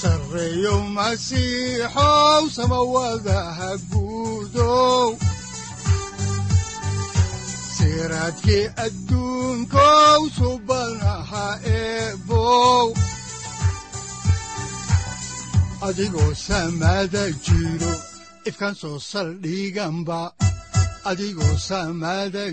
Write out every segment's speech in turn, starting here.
sareyow masiixow samawadaha guudow siraadkii adduunkow adigoo samada jiro ifkan soo saldhiganba adigoo samada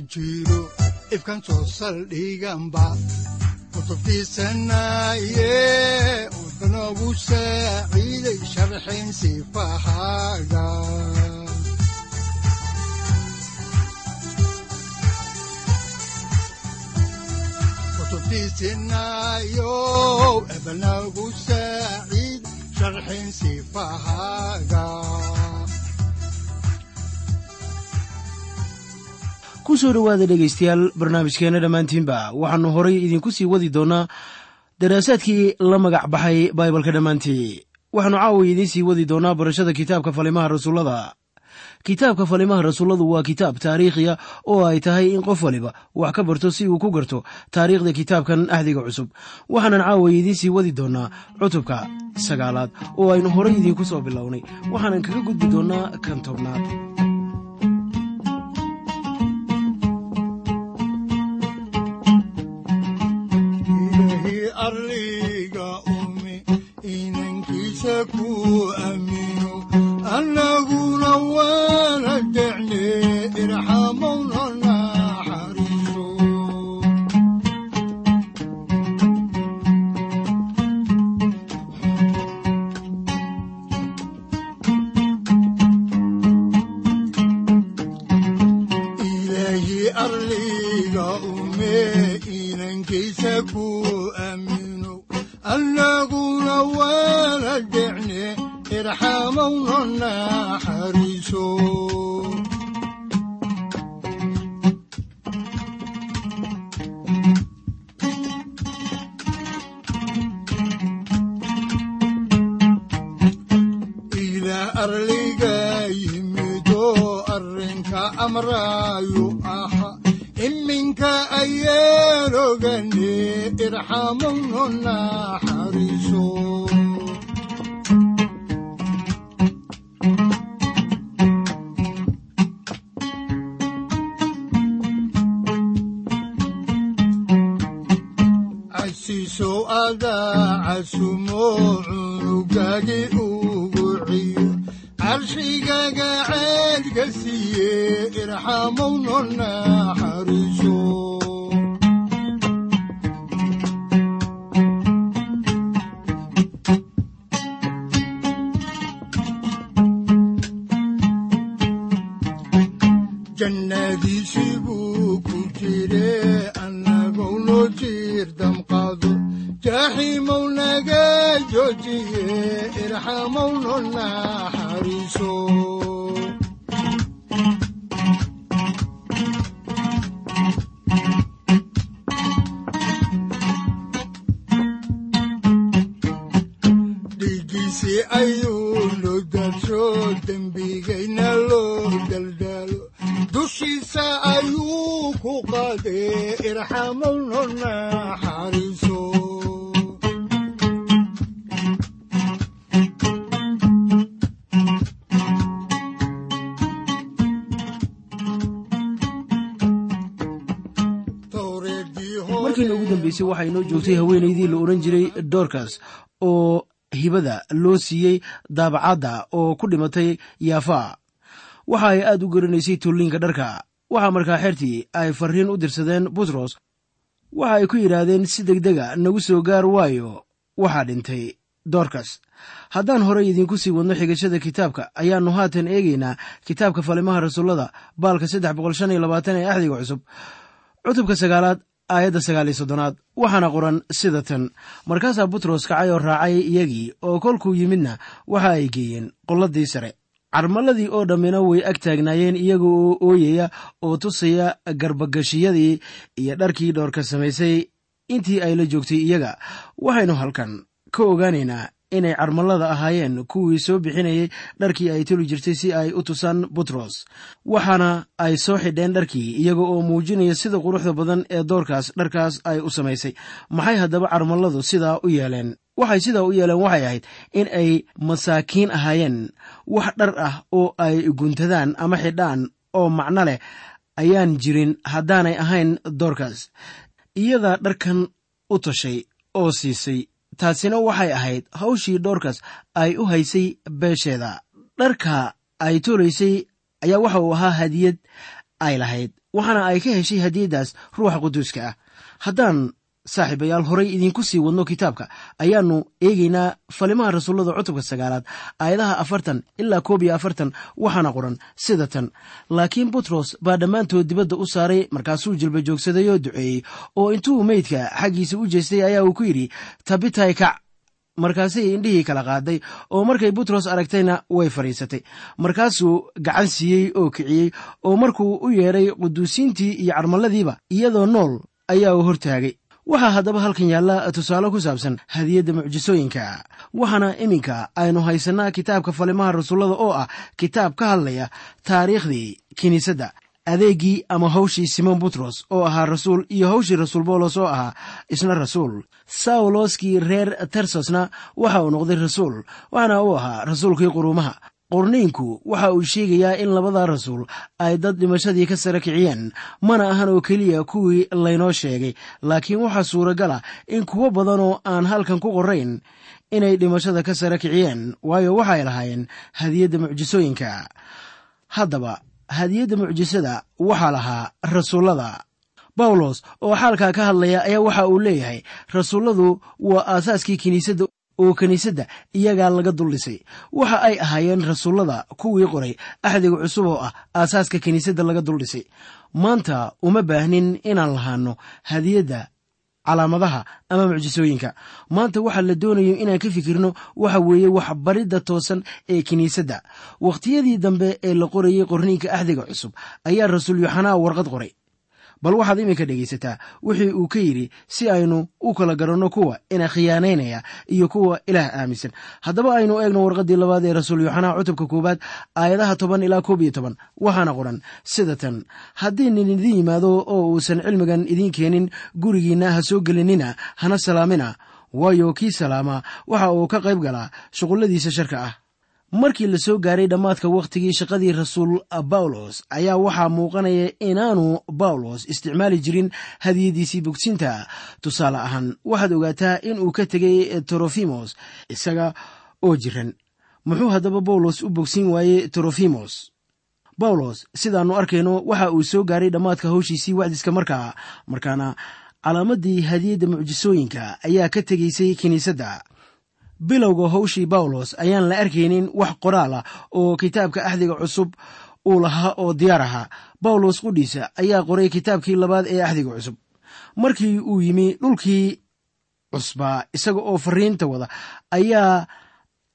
ku soo dhowaada dhegaystayaal barnaamijkeenna dhammaantiinba waxaannu horay idinku sii wadi doonnaa daraasaadkii la magac baxay baibalka dhammaantii. Waxaannu caawiya idiin sii wadi doonnaa barashada kitaabka falimaha rasuullada. Kitaabka falimaha rasuulladu waa kitaab taariikhiya oo ay tahay in qof waliba wax ka barto si uu ku garto taariikhda kitaabkan ahdiga cusub. Waxaanan caawaya idiin sii wadi doonnaa cutubka sagaalaad oo aynu horay idiinku soo bilownay. Waxaanan kaga gudbi doonnaa kan tobnaad arliga yimido arrinka amraayu aha. Iminka ayaan ogane irxamowna naxariiso casiisow adaa casumo cunugagi carshigaga ceedka siiye irxamowna naxariiso jannadiisii buu ku jire annagou noo jiir damqado jaaxiimow naga joojiye irxamowna naxariiso dorkas oo hibada loo siiyey daabacadda oo ku dhimatay yaafa. Waxa ay aad u garanaysay tulliinka dharka. Waxaa markaa xertii ay farriin u dirsadeen butros waxa ay ku yidhaahdeen si degdega nagu soo gaar waayo waxaa dhintay dorkas haddaan horey idiinku sii wadno xigashada kitaabka ayaannu haatan eegaynaa kitaabka falimaha rasuullada baalka saddex boqol shan iyo labaatan ee axdiga cusub. Cutubka sagaalaad aayadda sagaal iyo soddonaad waxaana qoran sida tan. Markaasaa butros kacay oo raacay iyagii oo kolkuu yimidna waxa ay geeyeen qolladii sare. Carmaladii oo dhammina way ag taagnaayeen iyaga oo ooyaya oo tusaya garbagashiyadii iyo dharkii dhoorka samaysay. Intii ay la joogtay iyaga waxaynu halkan ka ogaanaynaa inay carmalada ahaayeen. Kuwii soo bixinayay dharkii ay toli jirtay si ay u tusaan butros waxaana ay soo xidheen dharkii iyaga oo muujinaya sida quruxda badan ee doorkaas dharkaas ay u samaysay. Maxay haddaba carmaladu sidaa u yeeleen? Waxay sidaa u yeeleen waxay ahayd in ay masaakiin ahaayeen. Wax dhar ah oo ay guntadaan ama xidhaan oo macno leh ayaan jirin haddaanay ahayn doorkaas. Iyadaa dharkan u tashay oo siisay taasina waxay ahayd hawshii dhoorkaas ay u haysay beesheeda. Dharka ay tolaysay ayaa waxa uu ahaa hadiyad ay lahayd waxaana ay ka heshay hadiyaddaas ruuxa quduuska ah. Haddaan saaxiibayaal horay idiinku sii wadno kitaabka. Ayaannu eegaynaa falimaha rasuullada cutubka sagaalaad aayadaha afartan ilaa koob iyo afartan waxaana qoran sida tan. Laakiin butros baa dhammaantood dibadda u saaray markaasuu jilba joogsaday oo duceeyey oo intuu meydka xaggiisa u jeestay ayaa uu ku yidhi tabitay kac markaasay indhihii kala qaaday oo markay butros aragtayna way fadhiisatay markaasuu gacan siiyey oo kiciyey oo markuu u yeedhay quduusiintii iyo carmalladiiba iyadoo nool ayaa uu hortaagay waxaa haddaba halkan yaalla tusaale ku saabsan hadiyadda mucjisooyinka. Waxaana iminka aynu haysannaa kitaabka falimaha rasuullada oo ah kitaab ka hadlaya taariikhdii kiniisadda adeeggii ama hawshii simon butros oo ahaa rasuul iyo hawshii rasuul boolos oo ahaa isna rasuul. Sawloskii reer tersosna waxa uu noqday rasuul waxaana uu ahaa rasuulkii quruumaha qorniinku waxa uu sheegayaa in labada rasuul ay dad dhimashadii ka sara kiciyeen mana ahan oo keliya kuwii laynoo sheegay. Laakiin waxaa suuragala in kuwo badan oo aan halkan ku qorayn inay dhimashada ka sara kiciyeen waayo waxay lahaayeen hadiyadda mucjisooyinka. Haddaba hadiyadda mucjisada waxaa lahaa rasuullada. Bawlos oo xaalkaa ka hadlaya ayaa waxa uu leeyahay rasuulladu waa aasaaskii kiniisadda oo kiniisadda iyagaa laga duldhisay waxa ay ahaayeen rasuullada kuwii qoray axdiga cusub oo ah aasaaska kiniisadda laga duldhisay maanta uma baahnin inaan lahaano hadiyadda calaamadaha ama mucjisooyinka. Maanta waxaa la doonayo inaan ka fikirno waxa weeye waxbaridda toosan ee kiniisadda wakhtiyadii dambe ee la qorayey qorniinka axdiga cusub ayaa rasuul yoxanaa warqad qoray bal waxaad iminka dhegaysataa wixii uu ka yidhi si aynu u kala garanno kuwa ina khiyaanaynaya iyo kuwa ilaah aaminsan. Haddaba aynu eegno warqaddii labaad ee rasuul yoxanaa cutubka koowaad aayadaha toban ilaa koob iyo toban. Waxaana qoran sida tan haddii nin idin yimaado oo uusan cilmigan idiin keenin gurigiinna ha soo gelinina hana salaamina waayo kii salaamaa waxa uu ka qayb galaa shuqulladiisa sharka ah markii la soo gaaray dhammaadka wakhtigii shaqadii rasuul bawlos ayaa waxaa muuqanaya inaanu bawlos isticmaali jirin hadiyadiisii bogsinta. Tusaale ahaan waxaad ogaataa in uu ka tegay torofimos isaga oo jiran. Muxuu haddaba bawlos u bogsin waayey torofimos bawlos sidaannu arkayno waxa uu soo gaaray dhammaadka hawshiisii wacdiska markaa markaana calaamadii hadiyadda mucjisooyinka ayaa ka tegaysay kiniisadda bilowga hawshii bawlos ayaan la arkaynin wax qoraal ah oo kitaabka axdiga cusub uu lahaa oo diyaar ahaa. Bawlos qudhiisa ayaa qoray kitaabkii labaad ee axdiga cusub. Markii uu yimi dhulkii cusbaa isaga oo fariinta wada ayaa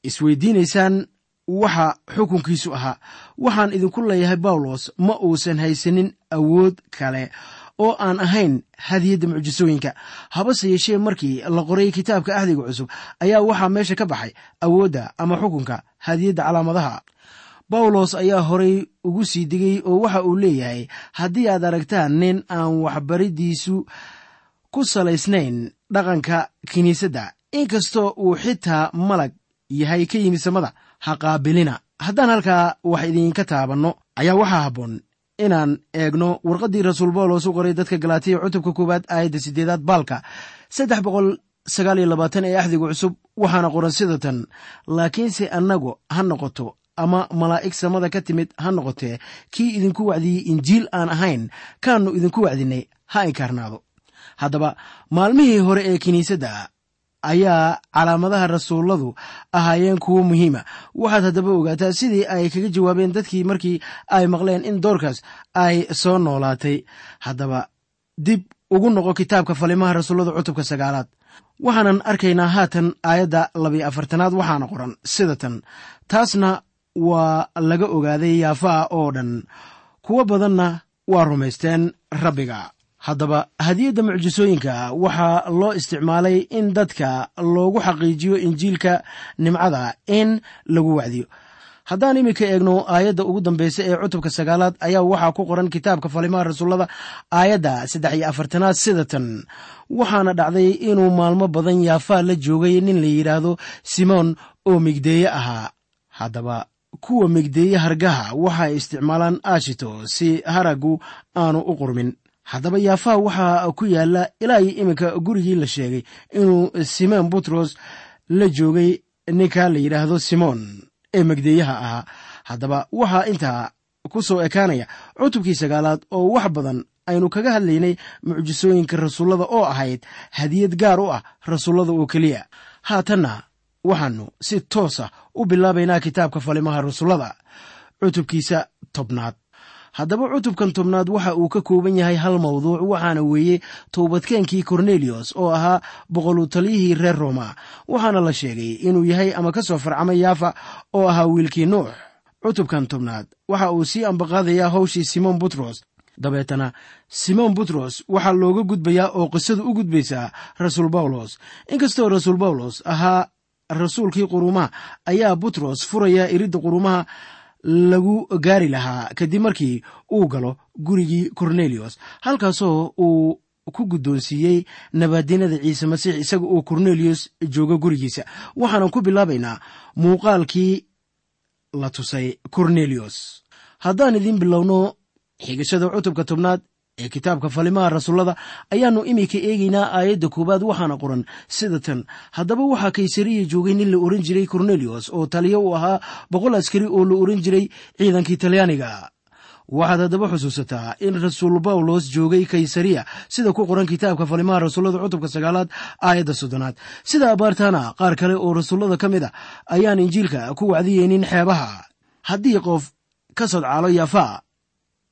isweydiinaysaan waxa xukunkiisu ahaa. Waxaan idinku leeyahay bawlos ma uusan haysanin awood kale oo aan ahayn hadiyadda mucjisooyinka. Habase yeeshee markii la qoray kitaabka axdiga cusub ayaa waxaa meesha ka baxay awoodda ama xukunka hadiyadda calaamadaha. Bawlos ayaa horay ugu sii digay oo waxa uu leeyahay haddii aad aragtaan nin aan waxbariddiisu ku salaysnayn dhaqanka kiniisadda inkastoo uu xitaa malag yahay ka yimi samada ha qaabilina. Haddaan halkaa wax idinka taabanno ayaa waxaa habboon inaan eegno warqaddii rasuul bawlos u qoray dadka galaatiya cutubka koowaad aayadda siddeedaad baalka saddex boqol sagaal iyo labaatan ee axdiga cusub waxaana qoran sida tan laakiinse annagu ha noqoto ama malaa'ig samada ka timid ha noqotee kii idinku wacdiyey injiil aan ahayn kaannu idinku wacdinay ha inkaarnaado. Haddaba maalmihii hore ee kiniisadda ayaa calaamadaha rasuulladu ahaayeen kuwo muhiima. Waxaad haddaba ogaataa sidii ay kaga jawaabeen dadkii markii ay maqleen in doorkaas ay soo noolaatay. Haddaba dib ugu noqo kitaabka falimaha rasuullada cutubka sagaalaad. Waxaanan arkaynaa haatan aayadda labiyo afartanaad waxaana qoran sida tan. Taasna waa laga ogaaday yaafaha oo dhan. Kuwo badanna waa rumaysteen rabbiga haddaba hadiyadda mucjisooyinka waxaa loo isticmaalay in dadka loogu xaqiijiyo injiilka nimcada in lagu wacdiyo. Haddaan iminka eegno aayadda ugu dambaysa ee cutubka sagaalaad ayaa waxaa ku qoran kitaabka falimaha rasuullada aayadda saddex iyo afartanaad sida tan. Waxaana dhacday inuu maalmo badan yaafaa la joogay nin la yidhaahdo simoon oo migdeeye ahaa. Haddaba kuwa migdeeye hargaha waxay isticmaalaan ashito si haraggu aanu u qurmin haddaba yaafaa waxaa ku yaalla ilaa iyo iminka gurigii la sheegay inuu simoon butros la joogay. Ninka la yidhaahdo simoon ee megdeeyaha ahaa. Haddaba waxaa intaa ku soo ekaanaya cutubkii sagaalaad oo wax badan aynu kaga hadlaynay mucjisooyinka rasuullada oo ahayd hadiyad gaar u ah rasuullada oo keliya. Haatanna waxaannu si toosa u bilaabaynaa kitaabka falimaha rasuullada. Cutubkiisa tobnaad haddaba cutubkan tobnaad waxa uu ka kooban yahay hal mawduuc waxaana weeye toobadkeenkii korneliyos oo ahaa boqolu taliyihii reer roma. Waxaana la sheegay inuu yahay ama ka soo farcamay yaafa oo ahaa wiilkii nuux. Cutubkan tobnaad waxa uu sii ambaqaadayaa hawshii simon butros. Dabeetana simon butros waxaa looga gudbayaa oo qisadu u gudbaysaa rasuul bawlos inkastoo rasuul bawlos ahaa rasuulkii qurumaha ayaa butros furaya iridda qurumaha lagu gaari lahaa kadib markii uu galo gurigii korneliyos halkaasoo uu ku guddoonsiiyey nabaadinada ciise masiix isaga oo korneliyos jooga gurigiisa. Waxaanan ku bilaabaynaa muuqaalkii la tusay korneliyos haddaan idiin bilowno xigashada cutubka tobnaad ee kitaabka falimaha rasuullada ayaannu iminka eegaynaa aayadda koowaad waxaana qoran sida tan haddaba waxaa kaysariya joogay nin la oran jiray korneliyos oo taliyo u ahaa boqol askari oo la oran jiray ciidankii talyaaniga. Waxaad haddaba xusuusataa in rasuul bawlos joogay kaysariya sida ku qoran kitaabka falimaha rasuullada cutubka sagaalaad aayadda soddonaad. Sida abaartaana qaar kale oo rasuullada ka mid a ayaan injiilka ku wacdiyeynin xeebaha. Haddii qof ka sodcaalo yaafaa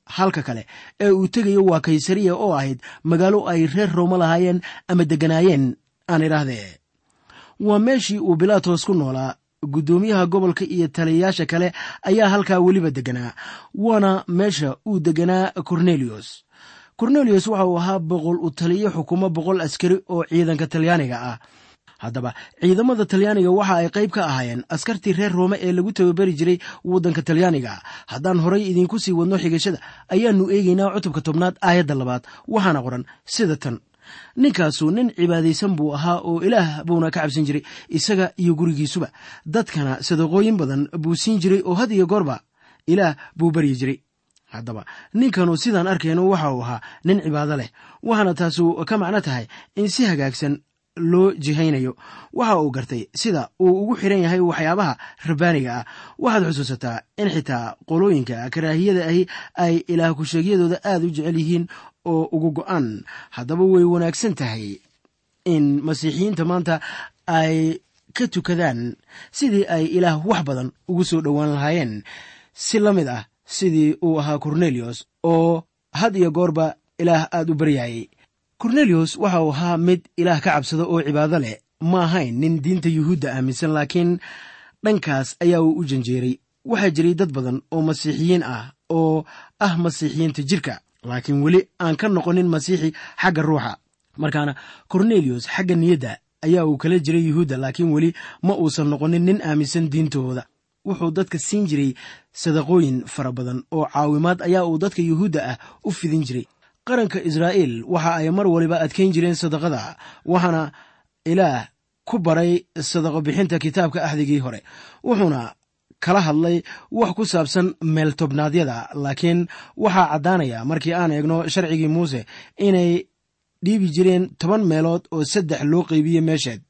halka kale ee uu tegayo waa kaysariya oo ahayd magaalo ay reer rooma lahaayeen ama degganaayeen aan idhaahdee. Waa meeshii uu bilaatos ku noolaa guddoomiyaha gobolka iyo taliyayaasha kale ayaa halkaa weliba degganaa waana meesha uu degganaa korneliyos korneliyos waxa uu ahaa boqol u taliyo xukumo boqol askari oo ciidanka talyaaniga ah haddaba ciidamada talyaaniga waxa ay qayb ka ahaayeen askartii reer roome ee lagu tababari jiray waddanka talyaaniga. Haddaan horay idiinku sii wadno xigashada ayaannu eegaynaa cutubka tobnaad aayadda labaad waxaana qoran sida tan. Ninkaasu nin cibaadaysan buu ahaa oo ilaah buuna ka cabsan jiray isaga iyo gurigiisuba. Dadkana sadaqooyin badan buu siin jiray oo had iyo goorba ilaah buu baryi jiray. Haddaba ninkanu sidaan arkayno waxa uu ahaa nin cibaado leh waxaana taasu ka macno tahay in si hagaagsan loo jihaynayo. Waxa uu gartay sida uu ugu xiran yahay waxyaabaha rabbaaniga ah. Waxaad xusuusataa in xitaa qolooyinka karaahiyada ahi ay ilaah kusheegyadooda aad u jecel yihiin oo ugu go'an haddaba way wanaagsan tahay in masiixiyiinta maanta ay ka tukadaan sidii ay ilaah wax badan ugu soo dhowaan lahaayeen. Si la mid ah sidii uu ahaa korneliyos oo had iyo goorba ilaah aad u baryayay korneliyos waxa uu ahaa mid ilaah ka cabsada oo cibaado leh. Ma ahayn nin diinta yuhuudda aaminsan laakiin dhankaas ayaa uu u janjeeray. Waxaa jiray dad badan oo masiixiyiin ah oo ah masiixiyiinta jirka. Laakiin weli aan ka noqonin masiixi xagga ruuxa. Markaana korneliyos xagga niyadda ayaa uu kala jiray yuhuudda laakiin weli ma uusan noqonin nin aaminsan diintooda. Wuxuu dadka siin jiray sadaqooyin fara badan oo caawimaad ayaa uu dadka yuhuudda ah u fidin jiray qaranka israa'iil waxa ay mar waliba adkayn jireen sadaqada waxaana ilaah ku baray sadaqo bixinta kitaabka axdigii hore. Wuxuuna kala hadlay wax ku saabsan meeltobnaadyada laakiin waxaa caddaanaya markii aan eegno sharcigii muuse inay dhiibi jireen toban meelood oo saddex loo qeybiye meesheed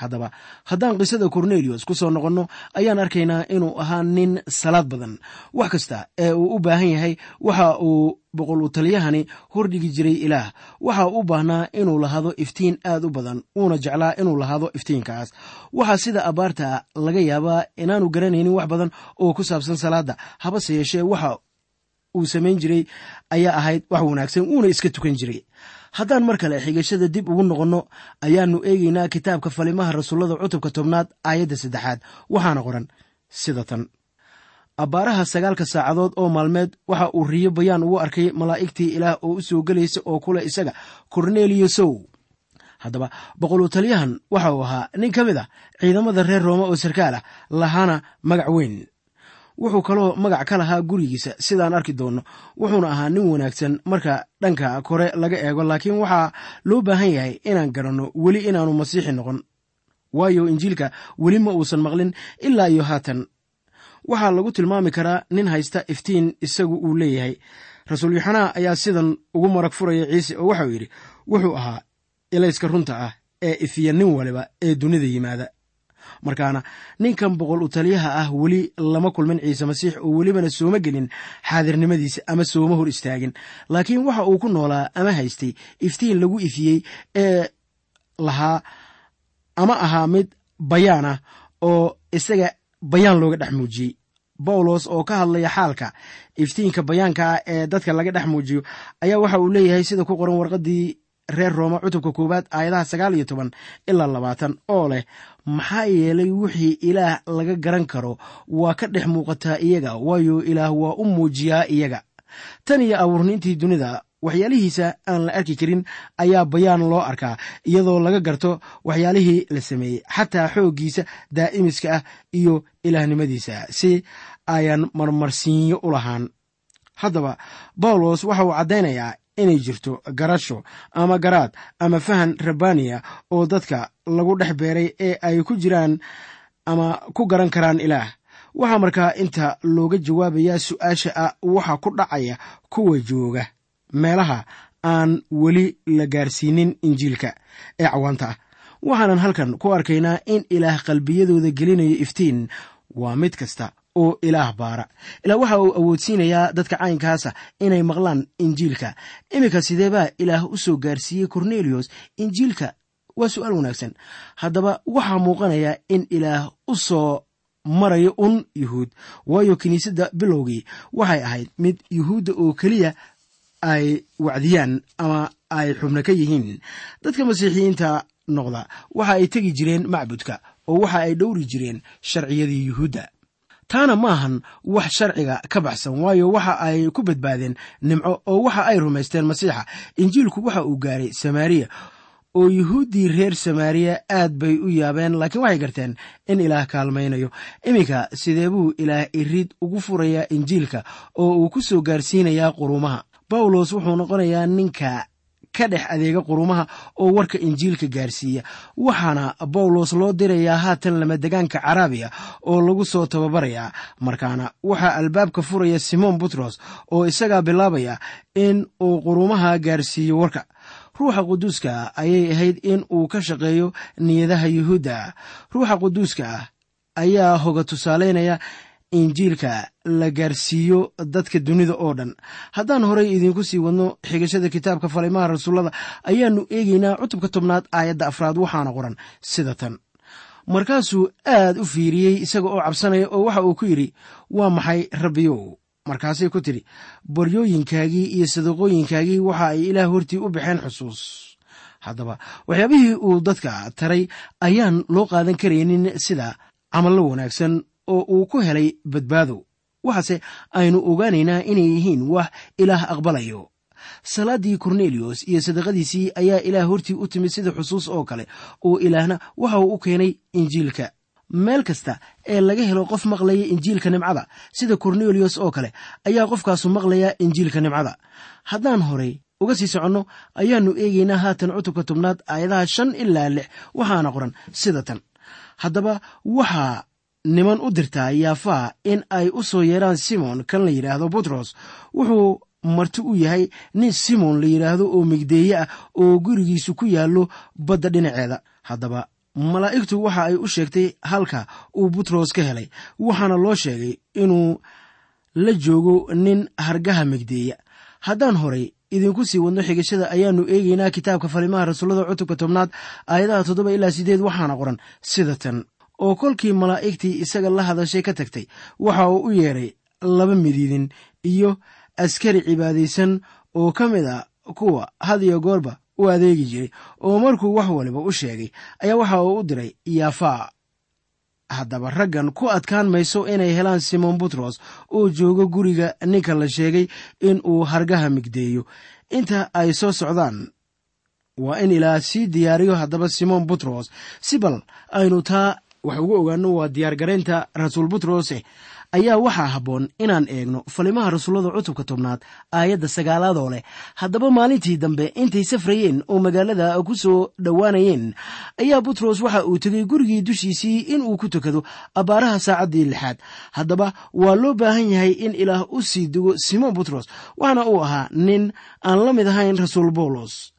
haddaba haddaan qisada korneliyos ku soo noqonno ayaan arkaynaa inuu ahaa nin salaad badan. Wax kasta ee uu u baahan yahay waxa uu boqol u taliyahani hordhigi jiray ilaah. Waxa u baahnaa inuu lahaado iftiin aad u badan uuna jeclaa inuu lahaado iftiinkaas. Waxaa sida abaarta laga yaabaa inaanu garanaynin wax badan oo ku saabsan salaadda. Habase yeeshee waxa uu samayn jiray ayaa ahayd wax wanaagsan uuna iska tukan jiray haddaan mar kale xigashada dib ugu noqonno ayaannu eegaynaa kitaabka falimaha rasuullada cutubka tobnaad aayadda saddexaad. Waxaana qoran sida tan. Abbaaraha sagaalka saacadood oo maalmeed waxa uu riyo bayaan ugu arkay malaa'igtii ilaah oo u soo gelaysa oo kule isaga korneliyosow haddaba boqolu taliyahan waxa uu ahaa nin ka mid ah ciidamada reer rooma oo sarkaal ah lahaana magac weyn wuxuu kaloo magac ka lahaa gurigiisa sidaan arki doonno. Wuxuuna ahaa nin wanaagsan marka dhanka kore laga eego laakiin waxaa loo baahan yahay inaan garanno weli inaanu masiixi noqon. Waayo injiilka weli ma uusan maqlin ilaa iyo haatan. Waxaa lagu tilmaami karaa nin haysta iftiin isagu uu leeyahay. Rasuul yuxanaa ayaa sidan ugu marag furaya ciise oo waxauu yidhi wuxuu ahaa ilayska runta ah ee ifiya nin waliba ee dunida yimaada markaana ninkan boqol u taliyaha ah weli lama kulmin ciise masiix oo welibana sooma gelin xaadirnimadiisa ama sooma hor istaagin. Laakiin waxa uu ku noolaa ama haystay iftiin lagu ifiyey ee lahaa ama ahaa mid bayaan ah oo isaga bayaan looga dhex muujiyey. Bawlos oo ka hadlaya xaalka iftiinka bayaanka ah ee dadka laga dhex muujiyo ayaa waxa uu leeyahay sida ku qoran warqaddii reer rooma cutubka koowaad aayadaha sagaal iyo toban ilaa labaatan oo leh maxaa yeelay wixii ilaah laga garan karo waa ka dhex muuqataa iyaga waayo ilaah waa u muujiyaa iyaga. Tan iyo abuurniintii dunida waxyaalihiisa aan la arki karin ayaa bayaan loo arkaa iyadoo laga garto waxyaalihii la sameeyey xataa xooggiisa daa'imiska ah iyo ilaahnimadiisa si ayaan marmarsiinyo u lahaan. Haddaba bawlos waxa uu caddaynayaa inay jirto garasho ama garaad ama fahan rabbaaniya oo dadka lagu dhex beeray ee ay ku jiraan ama ku garan karaan ilaah. Waxaa markaa inta looga jawaabayaa su'aasha ah waxa ku dhacaya kuwa jooga meelaha aan weli la gaarsiinin injiilka ee cawaanta ah. Waxaanan halkan ku arkaynaa in ilaah qalbiyadooda gelinayo iftiin. Waa mid kasta oo ilaah baara. Ilaa waxa uu awoodsiinayaa dadka caynkaasa inay maqlaan injiilka. Iminka sideebaa ilaah u soo gaarsiiyey korneliyos injiilka waa su'aal wanaagsan. Haddaba waxaa muuqanaya in ilaah u soo marayo un yuhuud waayo kiniisadda bilowgii waxay ahayd mid yuhuudda oo keliya ay wacdiyaan ama ay xubno ka yihiin. Dadka masiixiyiinta noqda waxa ay tegi jireen macbudka oo waxa ay dhowri jireen sharciyadii yuhuudda taana maahan wax sharciga ka baxsan waayo waxa ay ku badbaadeen nimco oo waxa ay rumaysteen masiixa. Injiilku waxa uu gaaray samaariya oo yuhuuddii reer samaariya aad bay u yaabeen laakiin waxay garteen in ilaah kaalmaynayo. Iminka sidee buu ilaah irid ugu furayaa injiilka oo uu ku soo gaarsiinayaa qurumaha? Bawlos wuxuu noqonayaa ninka ka dhex adeega qurumaha oo warka injiilka gaarsiiya. Waxaana bawlos loo dirayaa haatan lamadegaanka caraabiya oo lagu soo tababarayaa. Markaana waxaa albaabka furaya simoon butros oo isagaa bilaabaya in uu qurumaha gaarsiiyo warka. Ruuxa quduuska ayay ahayd in uu ka shaqeeyo niyadaha yuhuudda. Ruuxa quduuska ah ayaa hoga tusaalaynaya injiilka la gaarsiiyo dadka dunida oo dhan. Haddaan horey idiinku sii wadno xigashada kitaabka falimaha rasuullada ayaannu eegaynaa cutubka tobnaad aayadda afraad waxaana qoran sida tan. Markaasuu aad u fiiriyey isaga oo cabsanaya oo waxa uu ku yidhi waa maxay rabbiyow? Markaasay ku tidhi baryooyinkaagii iyo sadaqooyinkaagii waxa ay ilaah hortii u baxeen xusuus. Haddaba waxyaabihii uu dadka taray ayaan loo qaadan karaynin sida camallo wanaagsan oo uu ku helay badbaado. Waxaase aynu ogaanaynaa inay yihiin wax ilaah aqbalayo. Salaaddii korneliyos iyo sadaqadiisii ayaa ilaah hortii u timid sida xusuus oo kale oo ilaahna waxa uu u keenay injiilka. Meel kasta ee laga helo qof maqlaya injiilka nimcada sida korneliyos oo kale ayaa qofkaasu maqlaya injiilka nimcada. Haddaan horey uga sii soconno ayaannu eegaynaa haatan cutubka tobnaad aayadaha shan ilaa lix waxaana qoran sida tan. Haddaba waxaa niman u dirtaa yaafaa in ay u soo yeeraan simon kan la yidhaahdo butros wuxuu marti u yahay nin simon la yidhaahdo oo migdeeye ah oo gurigiisu ku yaallo badda dhinaceeda. Haddaba malaa'igtu waxa ay u sheegtay halka uu butros ka helay waxaana loo sheegay inuu la joogo nin hargaha migdeeya. Haddaan horay idinku sii wadno xigashada ayaannu eegaynaa kitaabka falimaha rasuullada cutubka tobnaad aayadaha toddoba ilaa siddeed waxaana qoran sida tan oo kolkii malaa'igtii isaga la hadashay ka tagtay waxa uu u yeedhay laba midiidin iyo askari cibaadaysan oo ka mid a kuwa had iyo goorba u adeegi jiray oo markuu wax waliba u sheegay ayaa waxa uu u diray yaafaa haddaba raggan ku adkaan mayso inay helaan simon butros oo joogo guriga ninka la sheegay in uu hargaha migdeeyo. Inta ay soo socdaan waa in ilaa sii diyaariyo haddaba simon butros si bal aynu taa wax ugu ogaano waa diyaargaraynta rasuul butrose ayaa waxaa habboon inaan eegno falimaha rasuullada cutubka tobnaad aayadda sagaalaadoo leh. Haddaba maalintii dambe intay safrayeen oo magaalada ku soo dhowaanayeen ayaa butros waxa uu tegey gurigii dushiisii inuu ku tukado abbaaraha saacaddii lixaad. Haddaba waa loo baahan yahay in ilaah u sii dego simon butros waxaana uu ahaa nin aan la mid ahayn rasuul bawlos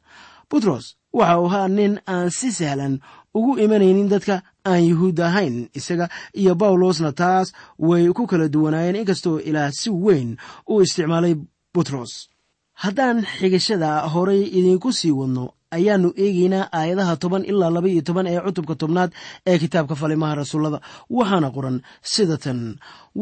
butros waxa uu ahaa nin aan si sahlan ugu imanaynin dadka aan yuhuud ahayn isaga iyo bawlosna taas way ku kala duwanaayeen inkastoo ilaah si weyn u isticmaalay butros. Haddaan xigashada horay idiinku sii wadno ayaannu eegaynaa aayadaha toban ilaa laba iyo toban ee cutubka tobnaad ee kitaabka falimaha rasuullada. Waxaana qoran sida tan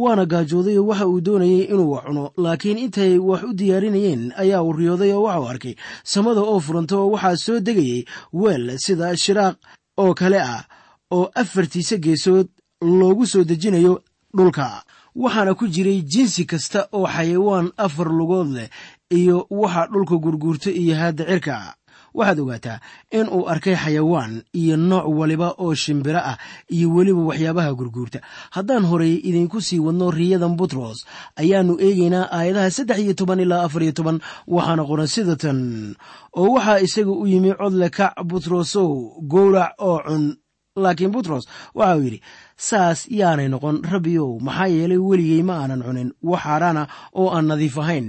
waana gaajooday oo waxa uu doonayey inuu wax cuno laakiin intay wax u diyaarinayeen ayaa uu riyooday oo waxauu arkay. Samada oo furanta oo waxaa soo degayey weel sida shiraaq oo kale ah oo afartiisa geesood loogu soo dejinayo dhulka. Waxaana ku jiray jinsi kasta oo xayawaan afar lugood leh iyo waxa dhulka gurguurta iyo haadda cirka waxaad ogaataa in uu arkay xayawaan iyo nooc waliba oo shimbiro ah iyo weliba waxyaabaha gurguurta. Haddaan horay idinku sii wadno riyadan butros ayaannu eegaynaa aayadaha saddex iyo toban ilaa afar iyo toban. Waxaana qoran sida tan oo waxaa isaga u yimi codle kac butrosow gowrac oo cun. Laakiin butros waxa uu yidhi saas yaanay noqon rabbiyow maxaa yeelay weligay ma aanan cunin wax xaaraana oo aan nadiif ahayn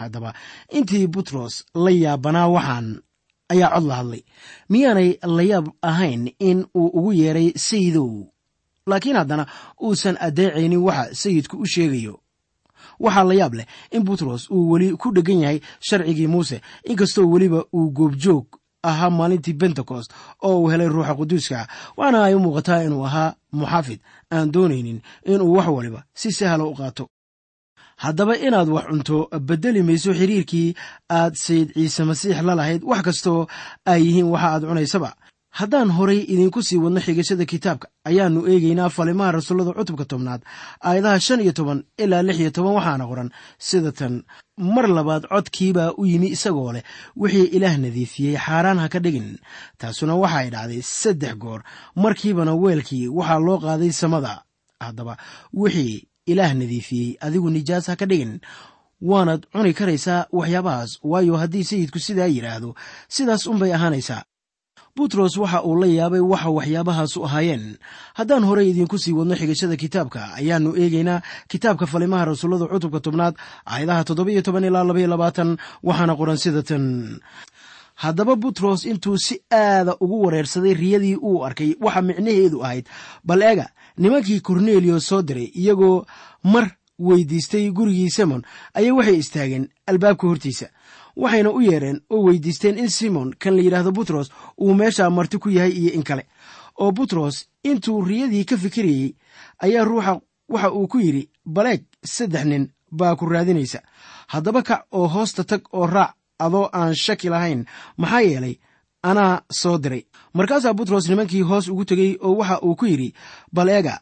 haddaba. Intii butros la yaabanaa waxaan ayaa cod la hadlay. Miyaanay la yaab ahayn in uu ugu yeeray sayidow laakiin haddana uusan addeecaynin waxa sayidku u sheegayo. Waxaa la yaab leh in butros uu weli ku dheggan yahay sharcigii muuse. Inkastoo weliba uu goobjoog ahaa maalintii bentecost oo uu helay ruuxa quduuska waxaana ay u muuqataa inuu ahaa muxaafid. Aan doonaynin inuu wax waliba si sahla u qaato haddaba inaad wax cunto beddeli mayso xiriirkii aad sayid ciise masiix la lahayd wax kastoo ay yihiin waxa aad cunaysaba. Haddaan horay idinku sii wadno xigashada kitaabka ayaannu eegaynaa falimaha rasuullada cutubka tobnaad aayadaha shan iyo toban ilaa lix iyo toban waxaana qoran sida tan mar labaad codkiibaa u yimi isagoo leh wixii ilaah nadiifiyey xaaraan ha ka dhigin. Taasuna waxa ay dhacday saddex goor markiibana weelkii waxaa loo qaaday samada. Haddaba wixii ilaah nadiifiyey adigu nijaas ha ka dhigin. Waanaad cuni karaysaa waxyaabahaas. Waayo haddii sayidku sidaa yidhaahdo sidaas unbay ahaanaysaa butros waxa uu la yaabay waxa waxyaabahaasu ahaayeen. Haddaan horey idinku sii wadno xigashada kitaabka ayaannu eegaynaa kitaabka falimaha rasuullada cutubka tobnaad aayadaha toddoba iyo toban ilaa labaiyo labaatan waxaana qoran sida tan haddaba butros intuu si aada ugu wareersaday riyadii uu arkay waxa micnaheedu ahayd bal eega nimankii kornelio soo diray iyagoo mar weydiistay gurigii simon ayay waxay istaageen albaabka hortiisa. Waxayna u yeedheen oo weydiisteen in simon kan la yidhaahdo butros uu meeshaa marti ku yahay iyo in kale. Oo butros intuu riyadii ka fikirayey ayaa ruuxa waxa uu ku yidhi baleeg saddex nin baa ku raadinaysa. Haddaba kac oo hoosta tag oo raac adoo aan shaki lahayn. Maxaa yeelay anaa soo diray. Markaasaa butros nimankii hoos ugu tegey oo waxa uu ku yidhi bal eega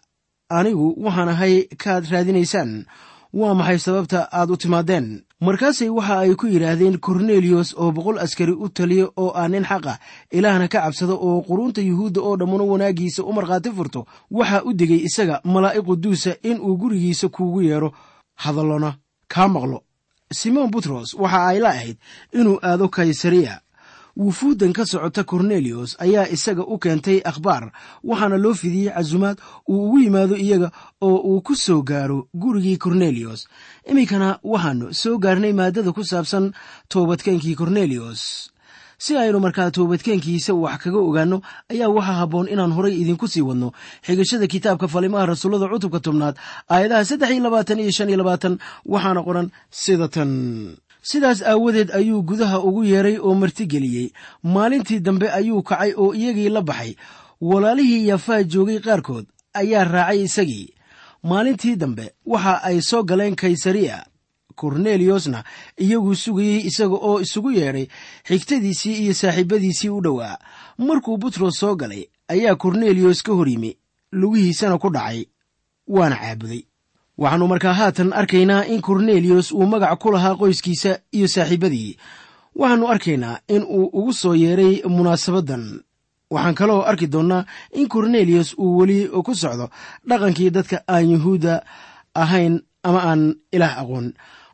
anigu waxaan ahay kaad raadinaysaan. Waa maxay sababta aad u timaadeen? Markaasay waxa ay ku yidhaahdeen korneliyos oo boqol askari u taliya oo ah nin xaqa ilaahna ka cabsada oo quruunta yuhuudda oo dhammuna wanaaggiisa u markhaati furto waxaa u degay isaga malaa'ig quduusa in uu gurigiisa kuugu yeedho. Hadallona kaa maqlo simoon butros waxa ay la ahayd inuu aado kaysariya wufuuddan ka socota korneliyos ayaa isaga u keentay akhbaar waxaana loo fidiyey casumaad uu ugu yimaado iyaga oo uu ku soo gaaro gurigii korneliyos iminkana waxaannu soo gaarnay maaddada ku saabsan toobadkeenkii korneliyos si aynu markaa toobadkeenkiisa wax kaga ogaanno ayaa waxaa habboon inaan horay idinku sii wadno. Xigashada kitaabka falimaha rasuullada cutubka tobnaad aayadaha saddex iyo labaatan iyo shan iyo labaatan waxaana qoran sida tan. Sidaas aawadeed ayuu gudaha ugu yeeray oo martigeliyey maalintii dambe ayuu kacay oo iyagii la baxay. Walaalihii yafaa joogay qaarkood ayaa raacay isagii. Maalintii dambe waxa ay soo galeen kaysariya korneliyosna iyaguu sugayey isaga oo isugu yeedhay xigtadiisii iyo saaxiibadiisii u dhowaa. Markuu butros soo galay ayaa korneliyos ka hor yimi lugihiisana ku dhacay waana caabuday. Waxaannu markaa haatan arkaynaa in korneliyos uu magac ku lahaa qoyskiisa iyo saaxiibadii. Waxaannu arkaynaa in uu ugu soo yeedhay munaasabaddan waxaan kaloo arki doonnaa in korneliyos uu weli ku socdo dhaqankii dadka aan yuhuudda ahayn ama aan ilaah aqoon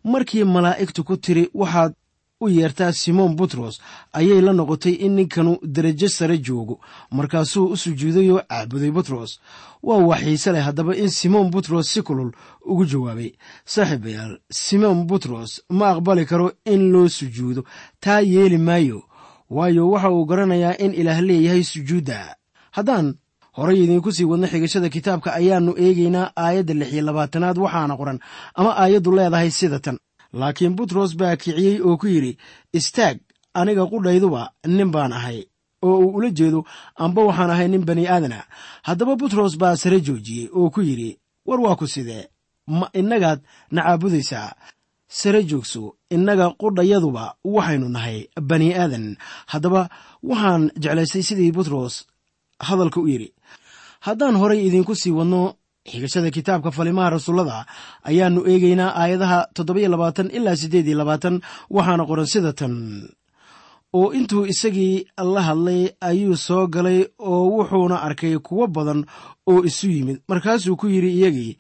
markii malaa'igtu ku tiri waxaad u yeertaa simoon butros ayay la noqotay in ninkanu derajo sare joogo. Markaasuu u sujuudayoo caabuday butros. Waa waxiise leh haddaba in simoon butros si kulul ugu jawaabay. Saaxiibayaal simoon butros ma aqbali karo in loo sujuudo. Taa yeeli maayo. Waayo waxa uu garanayaa in ilaah leeyahay sujuudda haddaan horay idiinku sii wadno xigashada kitaabka ayaannu eegaynaa aayadda lix iyo labaatanaad waxaana qoran ama aayaddu leedahay sida tan. Laakiin butros baa kiciyey oo ku yidhi istaag aniga qudhayduba nin baan ahay oo uu ula jeedo amba waxaan ahay nin bani aadana. Haddaba butros baa sare joojiyey oo ku yidhi war waa ku sidee? Ma innagaad na caabudaysaa. Sare joogso innaga qudhayaduba waxaynu nahay bani aadan. Haddaba waxaan jeclaystay sidii butros hadalka u yidhi haddaan horay idiinku sii wadno xigashada kitaabka falimaha rasuullada ayaannu eegaynaa aayadaha toddobiyo labaatan ilaa siddeed iyo labaatan. Waxaana qoran sida tan. Oo intuu isagii la hadlay ayuu soo galay oo wuxuuna arkay kuwo badan oo isu yimid. Markaasuu ku yidhi iyagii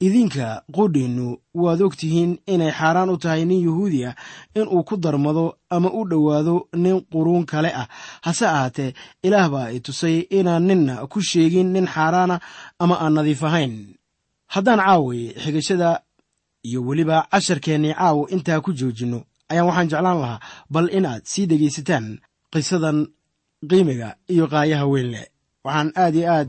idinka qudhinnu waad og tihiin inay xaaraan u tahay nin yuhuudi ah inuu ku darmado ama u dhowaado nin quruun kale ah. Hase ahaatee ilaah baa i tusay inaan ninna ku sheegin nin xaaraana ama aan nadiif ahayn. Haddaan caaway xigashada iyo weliba casharkeennii caawo intaa ku joojinno ayaan waxaan jeclaan lahaa bal inaad sii dhegaysataan qisadan qiimiga iyo qaayaha weyn leh waxaan aad iyo aad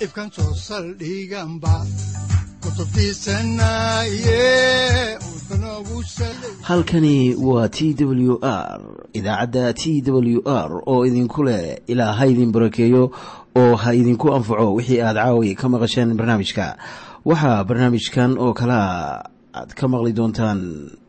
ifkan soo saldhiganba halkani waa t w r idaacadda t w r oo idinku leh ilaa ha idin barakeeyo oo ha idinku anfaco wixii aad caawi ka maqasheen barnaamijka. Waxaa barnaamijkan oo kalea aad ka maqli doontaan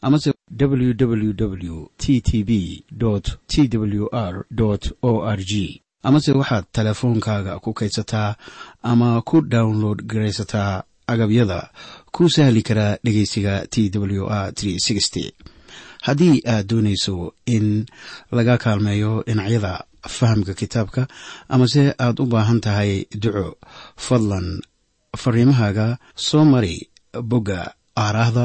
amase www t t b t w r o r g. Amase waxaad teleefoonkaaga ku kaydsataa ama ku download garaysataa agabyada ku sahli karaa dhegeysiga t w r haddii aad doonayso in laga kaalmeeyo dhinacyada fahamka kitaabka amase aad u baahan tahay duco fadlan fariimahaaga soo mari bogga aaraahda